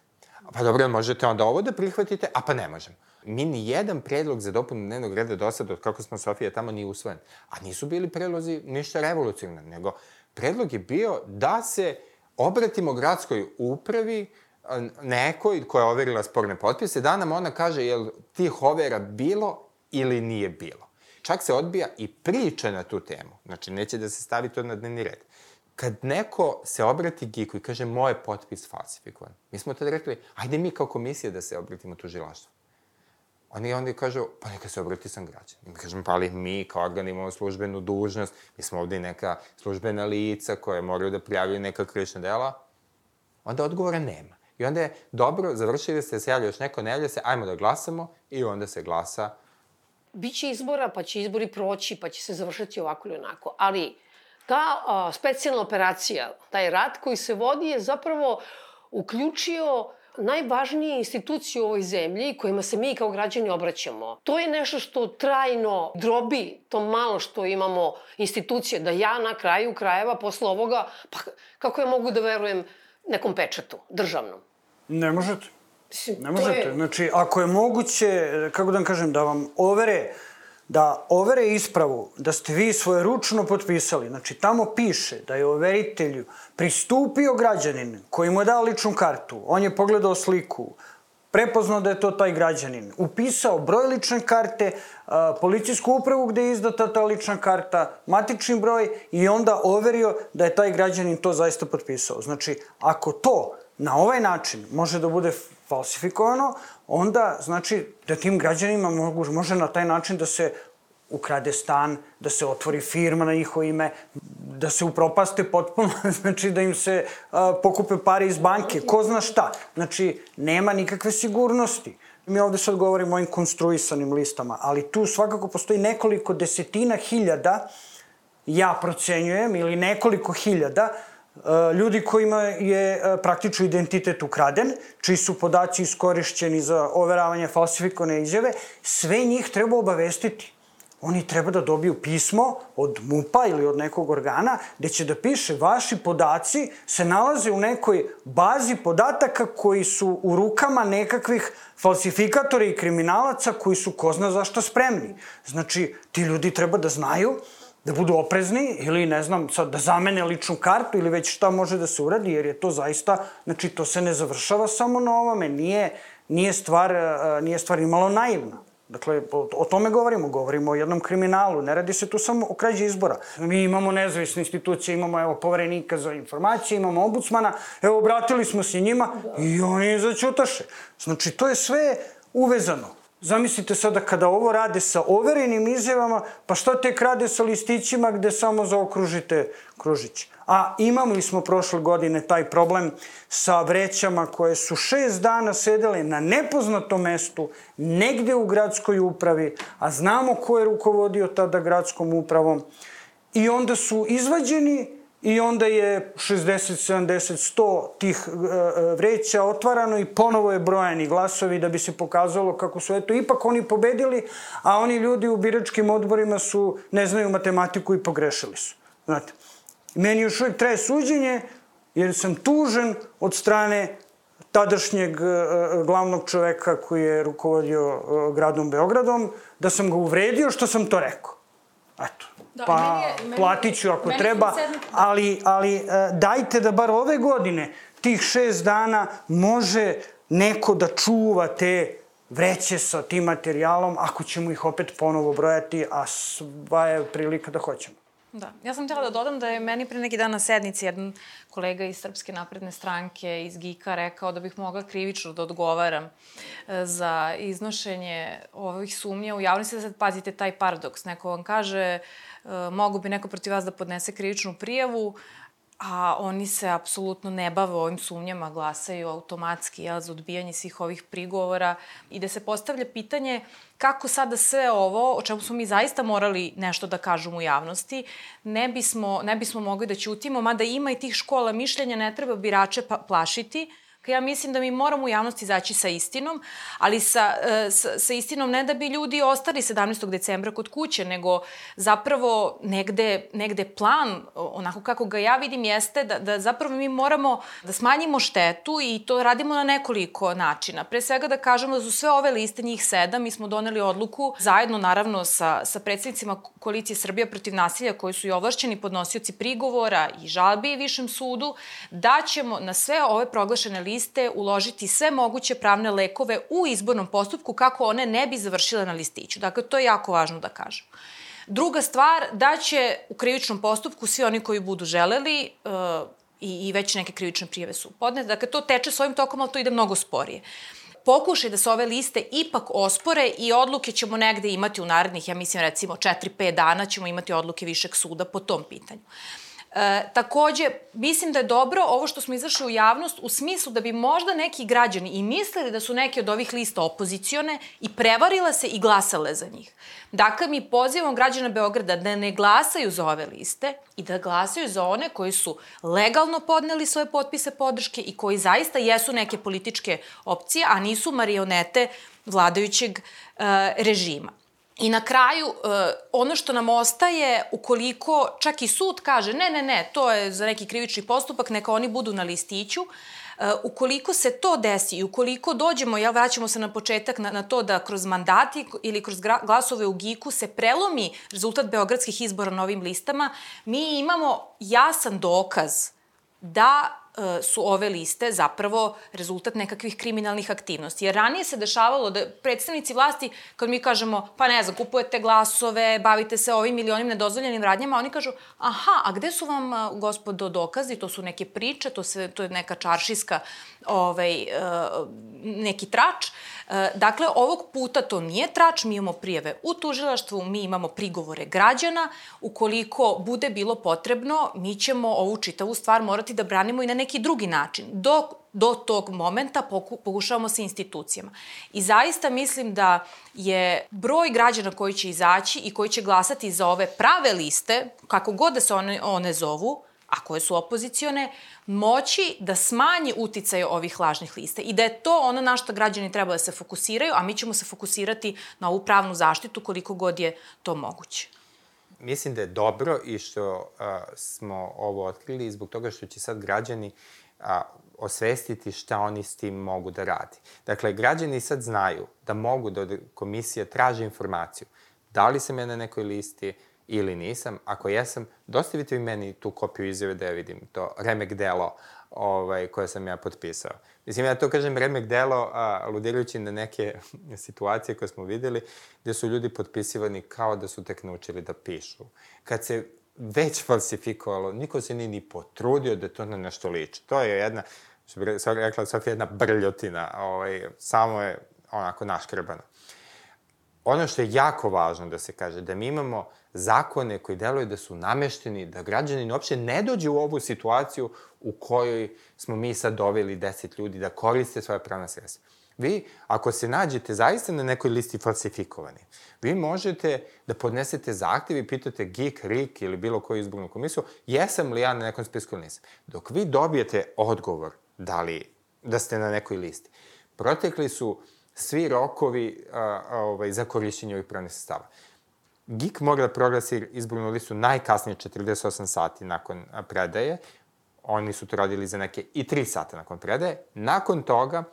Pa dobro, možete onda ovo da prihvatite, a pa ne možemo mi ni jedan predlog za dopunu dnevnog reda do sada, od kako smo Sofija tamo, nije usvojen. A nisu bili predlozi ništa revolucijne, nego predlog je bio da se obratimo gradskoj upravi nekoj koja je overila sporne potpise, da nam ona kaže je li tih overa bilo ili nije bilo. Čak se odbija i priča na tu temu. Znači, neće da se stavi to na dnevni red. Kad neko se obrati Giku i kaže moj potpis falsifikovan, mi smo tada rekli, ajde mi kao komisija da se obratimo tužilaštvu. Oni onda kažu, pa neka se obrati sam građan. Mi kažemo, pa ali mi kao organ imamo službenu dužnost, mi smo ovde neka službena lica koje moraju da prijavljaju neka krivična dela. Onda odgovora nema. I onda je dobro, završili ste, se javlja još neko, ne javlja se, ajmo da glasamo i onda se glasa. Biće izbora, pa će izbori proći, pa će se završiti ovako ili onako. Ali ta a, specijalna operacija, taj rat koji se vodi je zapravo uključio najvažnije institucije u ovoj zemlji kojima se mi kao građani obraćamo. To je nešto što trajno drobi to malo što imamo institucije, da ja na kraju krajeva posle ovoga, pa kako ja mogu da verujem nekom pečetu, državnom? Ne možete. Ne možete. Je... Znači, ako je moguće, kako da vam kažem, da vam overe da overe ispravu da ste vi svoje ručno potpisali, znači tamo piše da je overitelju pristupio građanin koji mu je dao ličnu kartu, on je pogledao sliku, prepoznao da je to taj građanin, upisao broj lične karte, policijsku upravu gde je izdata ta lična karta, matični broj i onda overio da je taj građanin to zaista potpisao. Znači, ako to na ovaj način može da bude falsifikovano, onda znači da tim građanima mogu, može na taj način da se ukrade stan, da se otvori firma na njihovo ime, da se upropaste potpuno, znači da im se a, pokupe pare iz banke, ko zna šta. Znači, nema nikakve sigurnosti. Mi ovde sad govorimo o ovim konstruisanim listama, ali tu svakako postoji nekoliko desetina hiljada, ja procenjujem, ili nekoliko hiljada, ljudi kojima je e, praktično identitet ukraden, čiji su podaci iskorišćeni za overavanje falsifikovane izjave, sve njih treba obavestiti. Oni treba da dobiju pismo od MUPA ili od nekog organa gde će da piše vaši podaci se nalaze u nekoj bazi podataka koji su u rukama nekakvih falsifikatora i kriminalaca koji su ko zna zašto spremni. Znači, ti ljudi treba da znaju da budu oprezni ili ne znam, sad da zamene ličnu kartu ili već šta može da se uradi, jer je to zaista, znači to se ne završava samo na ovome, nije, nije stvar, uh, nije stvar imalo naivna. Dakle, o, tome govorimo, govorimo o jednom kriminalu, ne radi se tu samo o krađi izbora. Mi imamo nezavisne institucije, imamo evo poverenika za informacije, imamo ombudsmana, evo obratili smo se njima i oni začutaše. Znači, to je sve uvezano. Zamislite sada kada ovo rade sa overenim izjavama, pa šta tek rade sa listićima gde samo zaokružite kružić. A imali smo prošle godine taj problem sa vrećama koje su šest dana sedele na nepoznatom mestu, negde u gradskoj upravi, a znamo ko je rukovodio tada gradskom upravom. I onda su izvađeni i onda je 60, 70, 100 tih e, e, vreća otvarano i ponovo je brojani glasovi da bi se pokazalo kako su eto ipak oni pobedili, a oni ljudi u biračkim odborima su, ne znaju matematiku i pogrešili su. Znate, meni još uvijek traje suđenje jer sam tužen od strane tadašnjeg e, glavnog čoveka koji je rukovodio gradom Beogradom, da sam ga uvredio što sam to rekao. Eto. Da, pa meni je, meni, platit ću ako treba, ali, ali e, dajte da bar ove godine, tih šest dana, može neko da čuva te vreće sa tim materijalom, ako ćemo ih opet ponovo brojati, a sva je prilika da hoćemo. Da. Ja sam htjela da dodam da je meni pre neki dan na sednici jedan kolega iz Srpske napredne stranke, iz GIKA, rekao da bih mogla krivično da odgovaram e, za iznošenje ovih sumnja u javnosti. Sad pazite taj paradoks. Neko vam kaže mogu bi neko protiv vas da podnese krivičnu prijavu, a oni se apsolutno ne bave ovim sumnjama, glasaju automatski jel, za odbijanje svih ovih prigovora i da se postavlja pitanje kako sada sve ovo, o čemu smo mi zaista morali nešto da kažemo u javnosti, ne bismo, ne bismo mogli da ćutimo, mada ima i tih škola mišljenja, ne treba birače pa, plašiti, Ja mislim da mi moramo u javnosti izaći sa istinom, ali sa, e, sa, sa istinom ne da bi ljudi ostali 17. decembra kod kuće, nego zapravo negde, negde plan, onako kako ga ja vidim, jeste da, da zapravo mi moramo da smanjimo štetu i to radimo na nekoliko načina. Pre svega da kažemo da su sve ove liste, njih sedam, mi smo doneli odluku zajedno naravno sa, sa predsednicima koalicije Srbija protiv nasilja koji su i ovlašćeni podnosioci prigovora i žalbi Višem sudu, da ćemo na sve ove proglašene liste liste uložiti sve moguće pravne lekove u izbornom postupku kako one ne bi završile na listiću. Dakle, to je jako važno da kažem. Druga stvar, da će u krivičnom postupku svi oni koji budu želeli uh, i, i već neke krivične prijeve su podnete. Dakle, to teče svojim tokom, ali to ide mnogo sporije pokušaj da se ove liste ipak ospore i odluke ćemo negde imati u narednih, ja mislim recimo 4-5 dana ćemo imati odluke Višeg suda po tom pitanju. E, takođe, mislim da je dobro ovo što smo izašli u javnost u smislu da bi možda neki građani i mislili da su neke od ovih lista opozicione i prevarile se i glasale za njih. Dakle, mi pozivamo građana Beograda da ne glasaju za ove liste i da glasaju za one koji su legalno podneli svoje potpise podrške i koji zaista jesu neke političke opcije, a nisu marionete vladajućeg uh, režima. I na kraju, e, ono što nam ostaje, ukoliko čak i sud kaže ne, ne, ne, to je za neki krivični postupak, neka oni budu na listiću, e, ukoliko se to desi i ukoliko dođemo, jel, vraćamo se na početak na, na to da kroz mandati ili kroz glasove u GIK-u se prelomi rezultat beogradskih izbora na ovim listama, mi imamo jasan dokaz da su ove liste zapravo rezultat nekakvih kriminalnih aktivnosti. Jer ranije se dešavalo da predstavnici vlasti, kad mi kažemo, pa ne znam, kupujete glasove, bavite se ovim ili onim nedozvoljenim radnjama, oni kažu, aha, a gde su vam, e, gospodo, dokazi? To su neke priče, to, sve, to je neka čaršiska, ovaj, e, neki trač. Dakle, ovog puta to nije trač, mi imamo prijeve u tužilaštvu, mi imamo prigovore građana. Ukoliko bude bilo potrebno, mi ćemo ovu čitavu stvar morati da branimo i na neki drugi način. Do, do tog momenta pokušavamo sa institucijama. I zaista mislim da je broj građana koji će izaći i koji će glasati za ove prave liste, kako god da se one, one zovu, a koje su opozicione, moći da smanji uticaj ovih lažnih lista i da je to ono na što građani treba da se fokusiraju, a mi ćemo se fokusirati na ovu pravnu zaštitu koliko god je to moguće. Mislim da je dobro i što a, smo ovo otkrili zbog toga što će sad građani a, osvestiti šta oni s tim mogu da radi. Dakle, građani sad znaju da mogu da od komisije traže informaciju da li sam ja na nekoj listi, ili nisam. Ako jesam, dostavite mi meni tu kopiju izjave da ja vidim to remek delo ovaj, koje sam ja potpisao. Mislim, ja to kažem remek delo, a, aludirajući na neke situacije koje smo videli, gde su ljudi potpisivani kao da su tek naučili da pišu. Kad se već falsifikovalo, niko se nije ni potrudio da to na nešto liči. To je jedna, što bi rekla Sofija, jedna brljotina, ovaj, samo je onako naškrbano. Ono što je jako važno da se kaže, da mi imamo zakone koji deluju da su namešteni, da građanin uopšte ne dođe u ovu situaciju u kojoj smo mi sad doveli deset ljudi da koriste svoje pravne sredstva. Vi, ako se nađete zaista na nekoj listi falsifikovani, vi možete da podnesete zahtev i pitate GIK, RIK ili bilo koju izbornu komisiju, jesam li ja na nekom spisku ili nisam. Dok vi dobijete odgovor da li, da ste na nekoj listi, protekli su svi rokovi a, a, ovaj, za korišćenje ovih pravnih sestava. GIK mora da proglasi izbornu listu najkasnije 48 sati nakon predaje. Oni su to radili za neke i 3 sata nakon predaje. Nakon toga,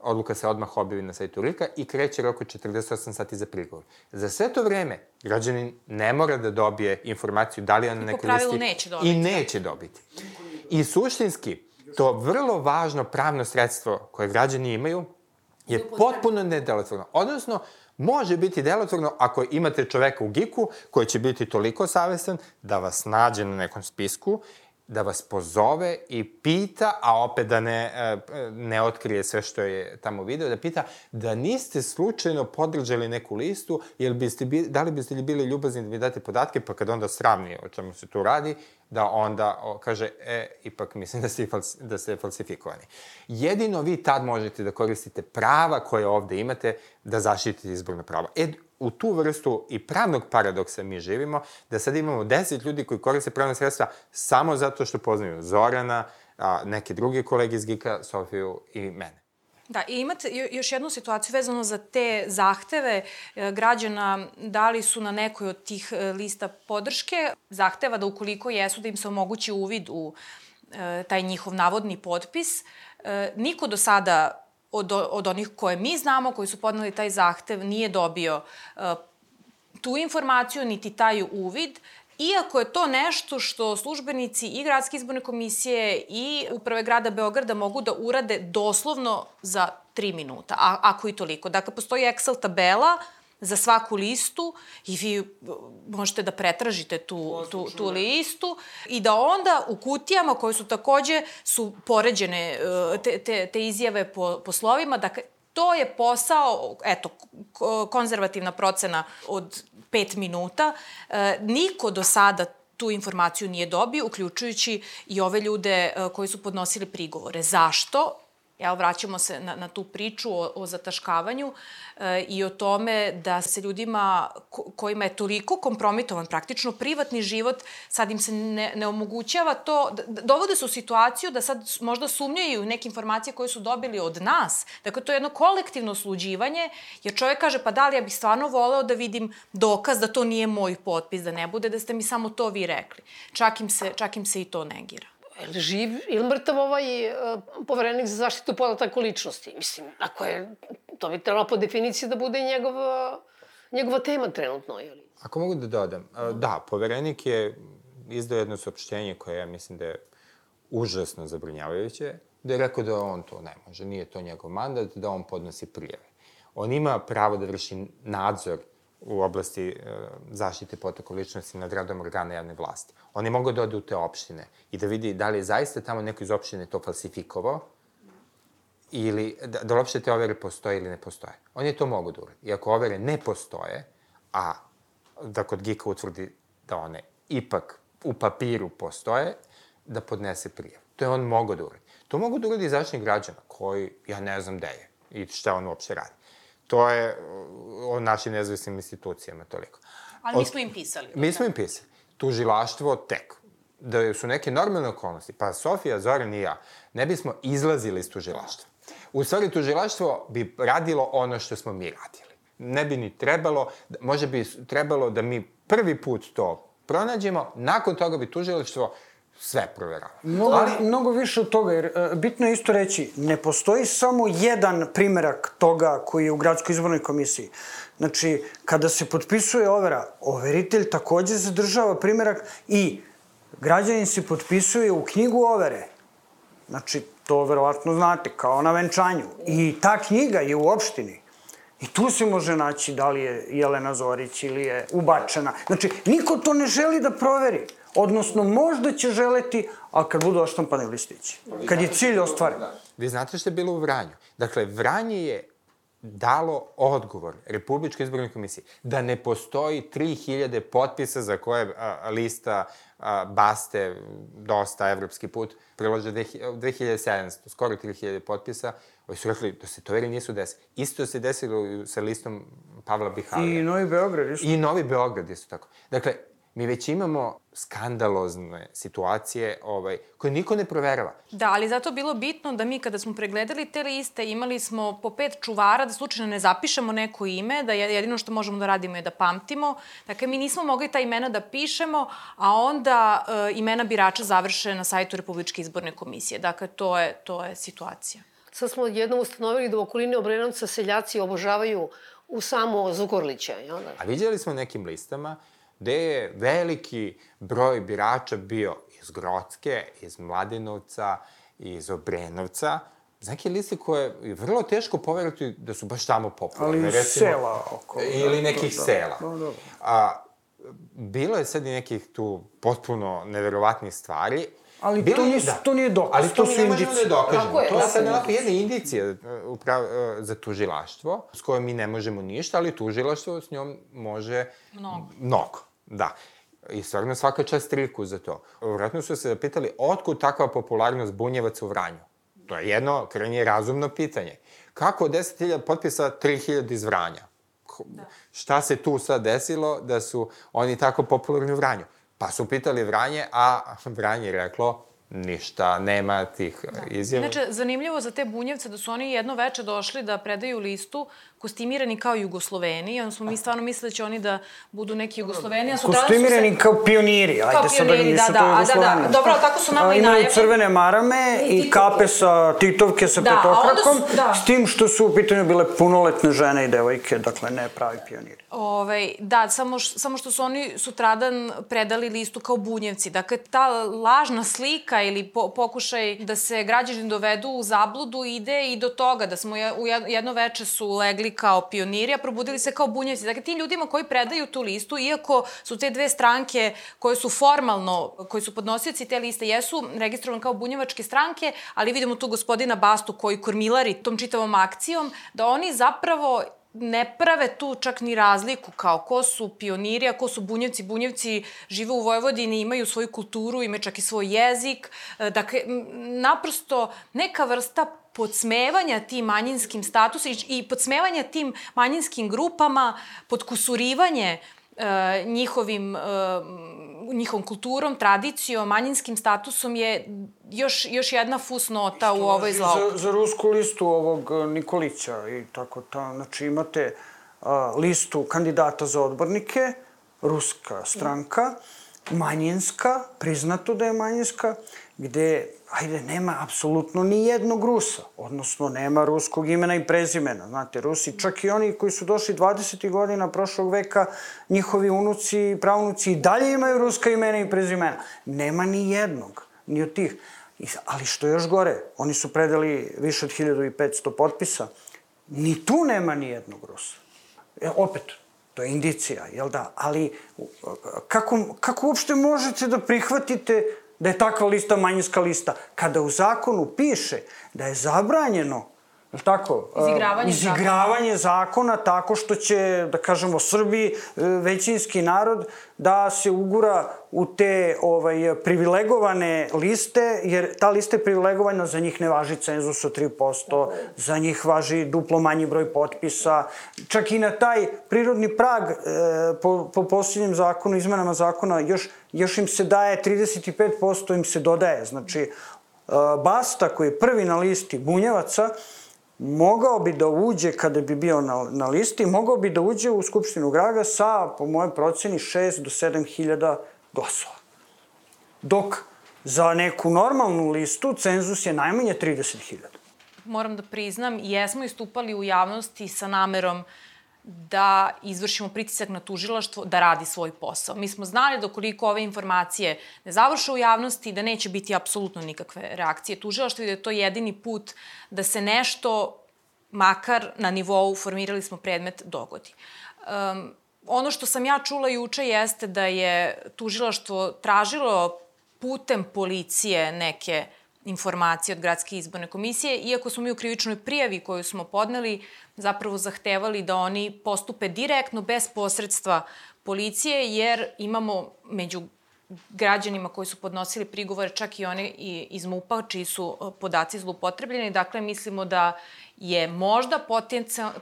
odluka se odmah objavi na sajtu RIK-a i kreće rok od 48 sati za prigovor. Za sve to vreme, građanin ne mora da dobije informaciju da li je na nekoj listi... neće dobiti. I neće dobiti. I suštinski, to vrlo važno pravno sredstvo koje građani imaju je potpuno nedelotvorno. Odnosno, može biti delotvorno ako imate čoveka u giku koji će biti toliko savestan da vas nađe na nekom spisku da vas pozove i pita, a opet da ne, e, ne otkrije sve što je tamo video, da pita da niste slučajno podržali neku listu, jer biste, da li biste li bili ljubazni da mi date podatke, pa kad onda sravni o čemu se tu radi, da onda o, kaže, e, ipak mislim da ste, da ste falsifikovani. Jedino vi tad možete da koristite prava koje ovde imate da zaštitite izborna prava. E, u tu vrstu i pravnog paradoksa mi živimo, da sad imamo deset ljudi koji koriste pravne sredstva samo zato što poznaju Zorana, a, neke druge kolege iz GIKA, Sofiju i mene. Da, i imate još jednu situaciju vezano za te zahteve e, građana, da li su na nekoj od tih e, lista podrške, zahteva da ukoliko jesu da im se omogući uvid u e, taj njihov navodni potpis. Niko do sada od, od onih koje mi znamo, koji su podnali taj zahtev, nije dobio uh, tu informaciju, niti taj uvid, Iako je to nešto što službenici i Gradske izborne komisije i Uprave grada Beograda mogu da urade doslovno za tri minuta, a, ako i toliko. Dakle, postoji Excel tabela za svaku listu i vi uh, možete da pretražite tu, tu, tu listu i da onda u kutijama koje su takođe su poređene uh, te, te, te izjave po, po slovima, dakle, to je posao, eto, konzervativna procena od 5 minuta. E, niko do sada tu informaciju nije dobio, uključujući i ove ljude koji su podnosili prigovore. Zašto? Jel, vraćamo se na, na tu priču o, o zataškavanju e, i o tome da se ljudima ko, kojima je toliko kompromitovan praktično privatni život, sad im se ne, ne omogućava to, dovode su u situaciju da sad možda sumnjaju neke informacije koje su dobili od nas. Dakle, to je jedno kolektivno sluđivanje, jer čovjek kaže, pa da li ja bih stvarno voleo da vidim dokaz da to nije moj potpis, da ne bude da ste mi samo to vi rekli. Čak im se, čak im se i to negira li živ ili mrtav ovaj uh, poverenik za zaštitu podataka ličnosti? Mislim, ako je, to bi trebalo po definiciji da bude njegova, njegova tema trenutno, je li? Ako mogu da dodam, da, poverenik je izdao jedno saopštenje koje ja mislim da je užasno zabrinjavajuće, da je rekao da on to ne može, nije to njegov mandat, da on podnosi prijeve. On ima pravo da vrši nadzor u oblasti e, zaštite potoka ličnosti nad radom organa javne vlasti. Oni mogu da ode u te opštine i da vidi da li je zaista tamo neko iz opštine to falsifikovao ili da, da uopšte te overe postoje ili ne postoje. Oni to mogu da uradi. I ako overe ne postoje, a da kod GIKA utvrdi da one ipak u papiru postoje, da podnese prijav. To je on mogo da uradi. To mogu da uradi zaštitnik građana, koji ja ne znam gde je i šta on uopšte radi. To je o našim nezavisnim institucijama toliko. Ali mi smo im pisali. Mi smo im pisali. Tužilaštvo tek. Da su neke normalne okolnosti, pa Sofija, Zoran i ja, ne bismo izlazili iz tužilaštva. U stvari, tužilaštvo bi radilo ono što smo mi radili. Ne bi ni trebalo, možda bi trebalo da mi prvi put to pronađemo, nakon toga bi tužilaštvo sve proverava. Mnogo, Ali... mnogo više od toga, jer uh, bitno je isto reći, ne postoji samo jedan primerak toga koji je u gradskoj izbornoj komisiji. Znači, kada se potpisuje overa, overitelj takođe zadržava primerak i građanin se potpisuje u knjigu overe. Znači, to verovatno znate, kao na venčanju. I ta knjiga je u opštini. I tu se može naći da li je Jelena Zorić ili je ubačena. Znači, niko to ne želi da proveri. Odnosno, možda će želeti, a kad budu oštampani listići. Kad je cilj ostvaren. Vi znate što je bilo u Vranju. Dakle, Vranje je dalo odgovor Republičkoj izbornoj komisiji da ne postoji 3000 potpisa za koje a, lista a, Baste, dosta evropski put, prilože 2700, skoro 3000 potpisa, Ovi su rekli da se to veri nisu desili. Isto se desilo sa listom Pavla Bihalija. I Novi Beograd isto. I Novi Beograd isto tako. Dakle, mi već imamo skandalozne situacije ovaj, koje niko ne proverava. Da, ali zato bilo bitno da mi kada smo pregledali te liste imali smo po pet čuvara da slučajno ne zapišemo neko ime, da jedino što možemo da radimo je da pamtimo. Dakle, mi nismo mogli ta imena da pišemo, a onda e, imena birača završe na sajtu Republičke izborne komisije. Dakle, to je, to je situacija. Sad smo jednom ustanovili da u okolini Obrenovca seljaci obožavaju u samo Zukorlića. Jel da? A vidjeli smo nekim listama gde je veliki broj birača bio iz Grocke, iz Mladenovca, iz Obrenovca, neke liste koje je vrlo teško poverati da su baš tamo popularne. Ali recimo, sela oko. Ili nekih da, sela. Da, da. A, bilo je sad i nekih tu potpuno neverovatnih stvari, Ali Bilo to, nije, da. to nije dokaz, Ali to, to su ne možemo da dokažemo. Tako je, to je sad onako jedna indicija uh, uprav, uh, za tužilaštvo, s kojom mi ne možemo ništa, ali tužilaštvo s njom može mnogo. mnogo. Da. I stvarno svaka čast triku za to. Vratno su se zapitali, otkud takva popularnost bunjevaca u Vranju? To je jedno krajnje razumno pitanje. Kako 10.000 potpisa 3.000 iz Vranja? Da. Šta se tu sad desilo da su oni tako popularni u Vranju? Pa su pitali Vranje, a Vranje reklo, ništa, nema tih da. izjava. Inače, zanimljivo za te bunjevce da su oni jedno veče došli da predaju listu kostimirani kao Jugosloveni, onda smo mi stvarno mislili da će oni da budu neki Jugosloveni, a Kostimirani se... kao pioniri, ajde kao sad da nisu da, to Jugosloveni. Da, da, dobro, tako su nama i najavili. Imaju crvene marame i, i kape sa titovke sa da, petokrakom, su, da. s tim što su u pitanju bile punoletne žene i devojke, dakle ne pravi pioniri. Ove, ovaj, da, samo, samo što su oni sutradan predali listu kao bunjevci. Dakle, ta lažna slika ili po, pokušaj da se građani dovedu u zabludu ide i do toga da smo u jedno veče su legli kao pioniri, a probudili se kao bunjevci. Dakle, ti ljudima koji predaju tu listu, iako su te dve stranke koje su formalno, koji su podnosioci te liste, jesu registrovane kao bunjevačke stranke, ali vidimo tu gospodina Bastu koji kormilari tom čitavom akcijom, da oni zapravo ne prave tu čak ni razliku kao ko su pioniri, a ko su bunjevci. Bunjevci žive u Vojvodini, imaju svoju kulturu, imaju čak i svoj jezik. E, dakle, naprosto neka vrsta podsmevanja tim manjinskim statusom i podsmevanja tim manjinskim grupama, podkusurivanje njihovim, e, njihovom kulturom, tradicijom, manjinskim statusom je još, još jedna fusnota u ovoj zlau. Za, za rusku listu ovog e, Nikolića i tako ta, znači imate a, listu kandidata za odbornike, ruska stranka, manjinska, priznato da je manjinska, gde ajde, nema apsolutno ni jednog Rusa, odnosno nema ruskog imena i prezimena. Znate, Rusi, čak i oni koji su došli 20. godina prošlog veka, njihovi unuci i pravunuci i dalje imaju ruska imena i prezimena. Nema ni jednog, ni od tih. Ali što još gore, oni su predali više od 1500 potpisa, ni tu nema ni jednog Rusa. E, opet, to je indicija, jel da? Ali kako, kako uopšte možete da prihvatite da je takva lista manjinska lista. Kada u zakonu piše da je zabranjeno je tako? Izigravanje, Izigravanje zakona. zakona tako što će, da kažemo, Srbi, e, većinski narod, da se ugura u te ovaj, privilegovane liste, jer ta lista je privilegovana, za njih ne važi cenzus od 3%, za njih važi duplo manji broj potpisa. Čak i na taj prirodni prag, e, po, po posljednjem zakonu, izmenama zakona, još, još im se daje 35%, im se dodaje. Znači, e, Basta, koji je prvi na listi bunjevaca, mogao bi da uđe, kada bi bio na, na listi, mogao bi da uđe u Skupštinu grada sa, po mojem proceni, 6 do 7 hiljada glasova. Dok Za neku normalnu listu cenzus je najmanje 30.000. Moram da priznam, jesmo istupali u javnosti sa namerom da izvršimo pritisak na tužilaštvo da radi svoj posao. Mi smo znali da koliko ove informacije ne završe u javnosti, da neće biti apsolutno nikakve reakcije tužilaštva i da je to jedini put da se nešto, makar na nivou formirali smo predmet, dogodi. Um, ono što sam ja čula juče jeste da je tužilaštvo tražilo putem policije neke informacije od Gradske izborne komisije, iako smo mi u krivičnoj prijavi koju smo podneli zapravo zahtevali da oni postupe direktno, bez posredstva policije, jer imamo među građanima koji su podnosili prigovore, čak i one iz MUPA, čiji su e, podaci zlupotrebljeni. Dakle, mislimo da je možda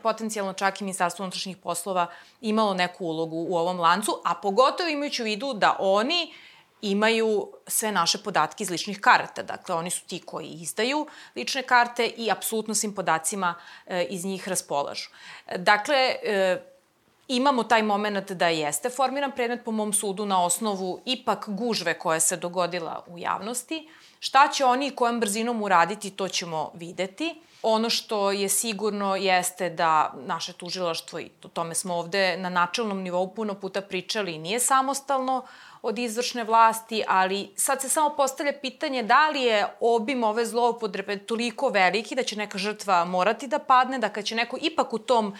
potencijalno čak i Ministarstvo unutrašnjih poslova imalo neku ulogu u ovom lancu, a pogotovo imajući u vidu da oni uh, imaju sve naše podatke iz ličnih karata. Dakle, oni su ti koji izdaju lične karte i apsolutno svim podacima e, iz njih raspolažu. Dakle, e, imamo taj moment da jeste formiran predmet po mom sudu na osnovu ipak gužve koja se dogodila u javnosti. Šta će oni i kojom brzinom uraditi, to ćemo videti. Ono što je sigurno jeste da naše tužilaštvo, i o tome smo ovde na načelnom nivou puno puta pričali, nije samostalno, od izvršne vlasti, ali sad se samo postavlja pitanje da li je obim ove zloupotrebe toliko veliki da će neka žrtva morati da padne, da kad će neko ipak u tom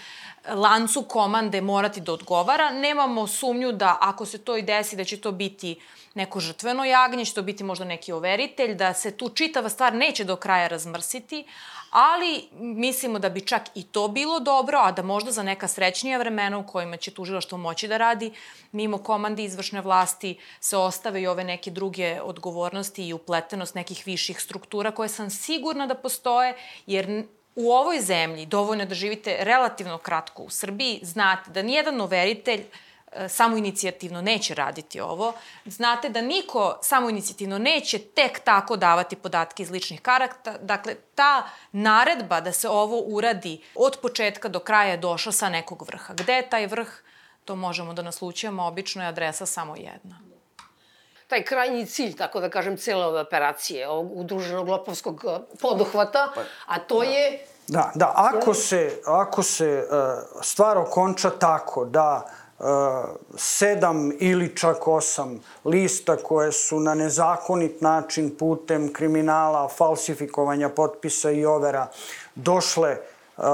lancu komande morati da odgovara, nemamo sumnju da ako se to i desi da će to biti neko žrtveno jagnje, će to biti možda neki overitelj, da se tu čitava stvar neće do kraja razmrsiti, ali mislimo da bi čak i to bilo dobro, a da možda za neka srećnija vremena u kojima će tužilaštvo moći da radi, mimo komandi izvršne vlasti se ostave i ove neke druge odgovornosti i upletenost nekih viših struktura koje sam sigurna da postoje, jer u ovoj zemlji dovoljno da živite relativno kratko u Srbiji, znate da nijedan overitelj E, samo inicijativno neće raditi ovo. Znate da niko samo inicijativno neće tek tako davati podatke iz ličnih karakta. Dakle, ta naredba da se ovo uradi od početka do kraja je došla sa nekog vrha. Gde je taj vrh? To možemo da naslučujemo, obično je adresa samo jedna taj krajnji cilj, tako da kažem, cele ove operacije, ovog udruženog lopovskog e, poduhvata, a to da. je... Da, da, ako se, ako se uh, stvar okonča tako da uh, sedam ili čak osam lista koje su na nezakonit način putem kriminala, falsifikovanja potpisa i overa došle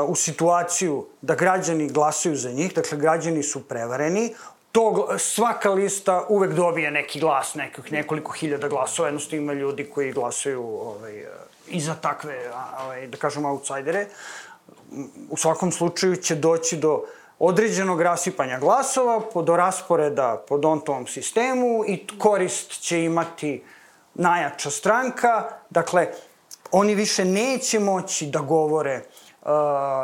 u situaciju da građani glasaju za njih, dakle građani su prevareni, to, svaka lista uvek dobije neki glas, nekih nekoliko hiljada glasova, jednostavno ima ljudi koji glasaju ovaj, i za takve, ovaj, da kažem, outsidere. U svakom slučaju će doći do određenog rasipanja glasova, do rasporeda po Dontovom sistemu i korist će imati najjača stranka. Dakle, oni više neće moći da govore uh,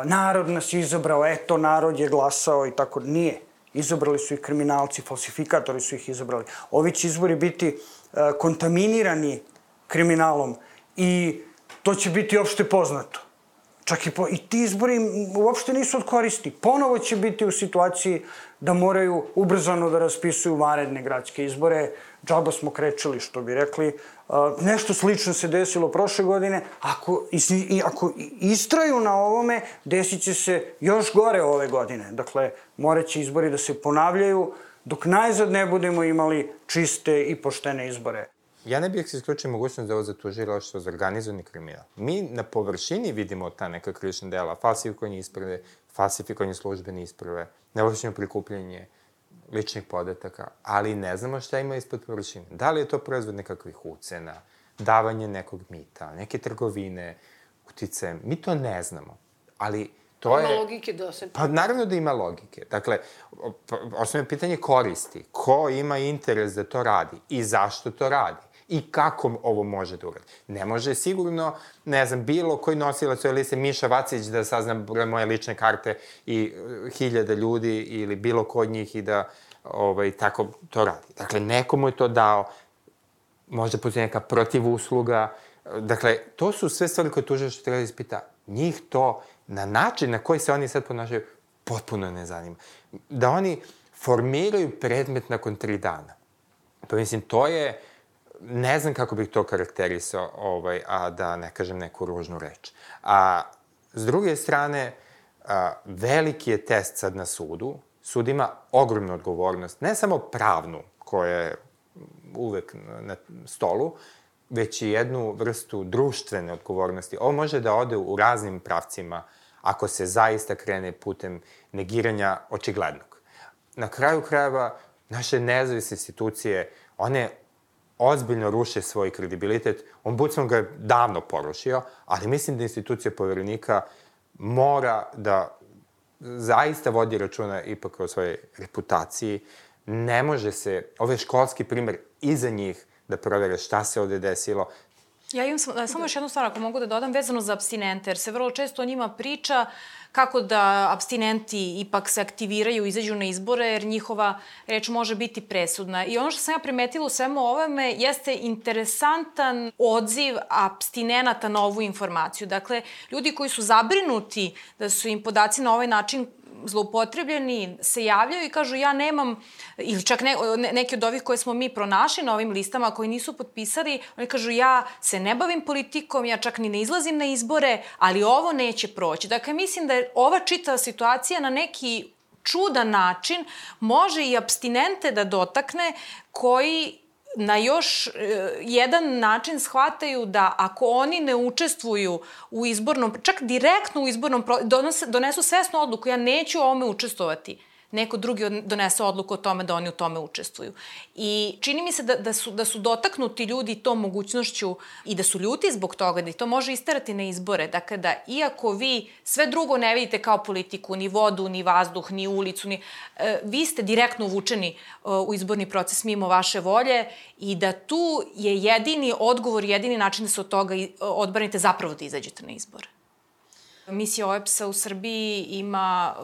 narod nas izabrao, eto, narod je glasao i tako. Nije. Izabrali su ih kriminalci, falsifikatori su ih izabrali. Ovi će izbori biti uh, kontaminirani kriminalom i to će biti opšte poznato. Čak i, po, i ti izbori uopšte nisu od koristi. Ponovo će biti u situaciji da moraju ubrzano da raspisuju varedne gradske izbore. Džaba smo krečili, što bi rekli. Nešto slično se desilo prošle godine. Ako, i, ako istraju na ovome, desit će se još gore ove godine. Dakle, moraće izbori da se ponavljaju dok najzad ne budemo imali čiste i poštene izbore. Ja ne bih se isključio mogućnost da ovo tužilaštvo za organizovani kriminal. Mi na površini vidimo ta neka krivična dela, falsifikovanje isprave, falsifikovanje službene isprave, neovlašćeno prikupljanje ličnih podataka, ali ne znamo šta ima ispod površine. Da li je to proizvod nekakvih ucena, davanje nekog mita, neke trgovine, utice, mi to ne znamo. Ali to ima je... logike da se... Pa naravno da ima logike. Dakle, osnovno pitanje koristi. Ko ima interes da to radi i zašto to radi? I kako ovo može da uradi. Ne može sigurno, ne znam, bilo koji nosilac ove liste, Miša Vacić, da sazna broj moje lične karte i uh, hiljada ljudi ili bilo ko od njih i da ovaj, tako to radi. Dakle, nekomu je to dao, možda postoji neka protivusluga, Dakle, to su sve stvari koje tuže što treba da ispita. Njih to, na način na koji se oni sad ponašaju, potpuno ne zanima. Da oni formiraju predmet nakon tri dana. Pa mislim, to je ne znam kako bih to karakterisao, ovaj, a da ne kažem neku ružnu reč. A s druge strane, a, veliki je test sad na sudu. Sud ima ogromnu odgovornost, ne samo pravnu, koja je uvek na stolu, već i jednu vrstu društvene odgovornosti. Ovo može da ode u raznim pravcima ako se zaista krene putem negiranja očiglednog. Na kraju krajeva, naše nezavisne institucije, one ozbiljno ruše svoj kredibilitet. Ombudsman ga je davno porušio, ali mislim da institucija poverenika mora da zaista vodi računa ipak o svojoj reputaciji. Ne može se, ovaj školski primer iza njih da provere šta se ovde desilo. Ja imam samo, samo još jednu stvar, ako mogu da dodam, vezano za abstinente, jer se vrlo često o njima priča kako da abstinenti ipak se aktiviraju, izađu na izbore, jer njihova reč može biti presudna. I ono što sam ja primetila u svemu ovome jeste interesantan odziv abstinenata na ovu informaciju. Dakle, ljudi koji su zabrinuti da su im podaci na ovaj način zloupotrebljeni se javljaju i kažu ja nemam, ili čak ne, neki od ovih koje smo mi pronašli na ovim listama koji nisu potpisali, oni kažu ja se ne bavim politikom, ja čak ni ne izlazim na izbore, ali ovo neće proći. Dakle, mislim da je ova čita situacija na neki čudan način može i abstinente da dotakne koji na još e, jedan način shvataju da ako oni ne učestvuju u izbornom, čak direktno u izbornom, donese, donesu svesnu odluku, ja neću u ovome učestvovati, neko drugi donese odluku o tome da oni u tome učestvuju. I čini mi se da, da, su, da su dotaknuti ljudi tom mogućnošću i da su ljuti zbog toga, da i to može isterati na izbore. Dakle, da iako vi sve drugo ne vidite kao politiku, ni vodu, ni vazduh, ni ulicu, ni, e, vi ste direktno uvučeni e, u izborni proces mimo vaše volje i da tu je jedini odgovor, jedini način da se od toga odbranite zapravo da izađete na izbore. Misija OEPS-a u Srbiji ima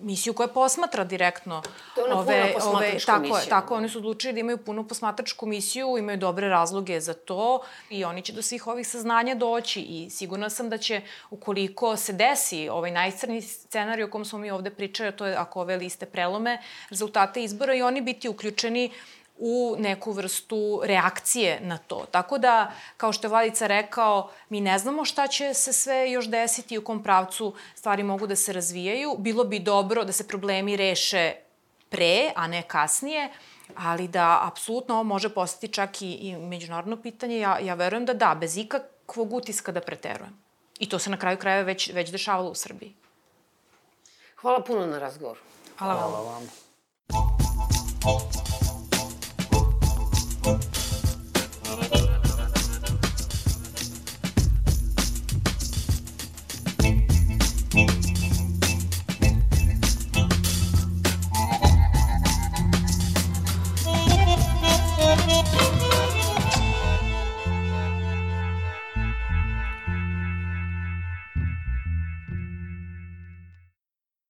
misiju koja posmatra direktno to je ove, ove tako misiju. je, tako oni su odlučili da imaju punu posmatračku misiju, imaju dobre razloge za to i oni će do svih ovih saznanja doći i sigurna sam da će ukoliko se desi ovaj najcrni scenarij o kom smo mi ovde pričali, to je ako ove liste prelome rezultate izbora i oni biti uključeni u neku vrstu reakcije na to. Tako da, kao što je Vladica rekao, mi ne znamo šta će se sve još desiti i u kom pravcu stvari mogu da se razvijaju. Bilo bi dobro da se problemi reše pre, a ne kasnije, ali da apsolutno ovo može postati čak i, i međunarodno pitanje. Ja, ja verujem da da, bez ikakvog utiska da preterujem. I to se na kraju krajeva već, već dešavalo u Srbiji. Hvala puno na razgovoru. Hvala, Hvala vam. vam. Thank you.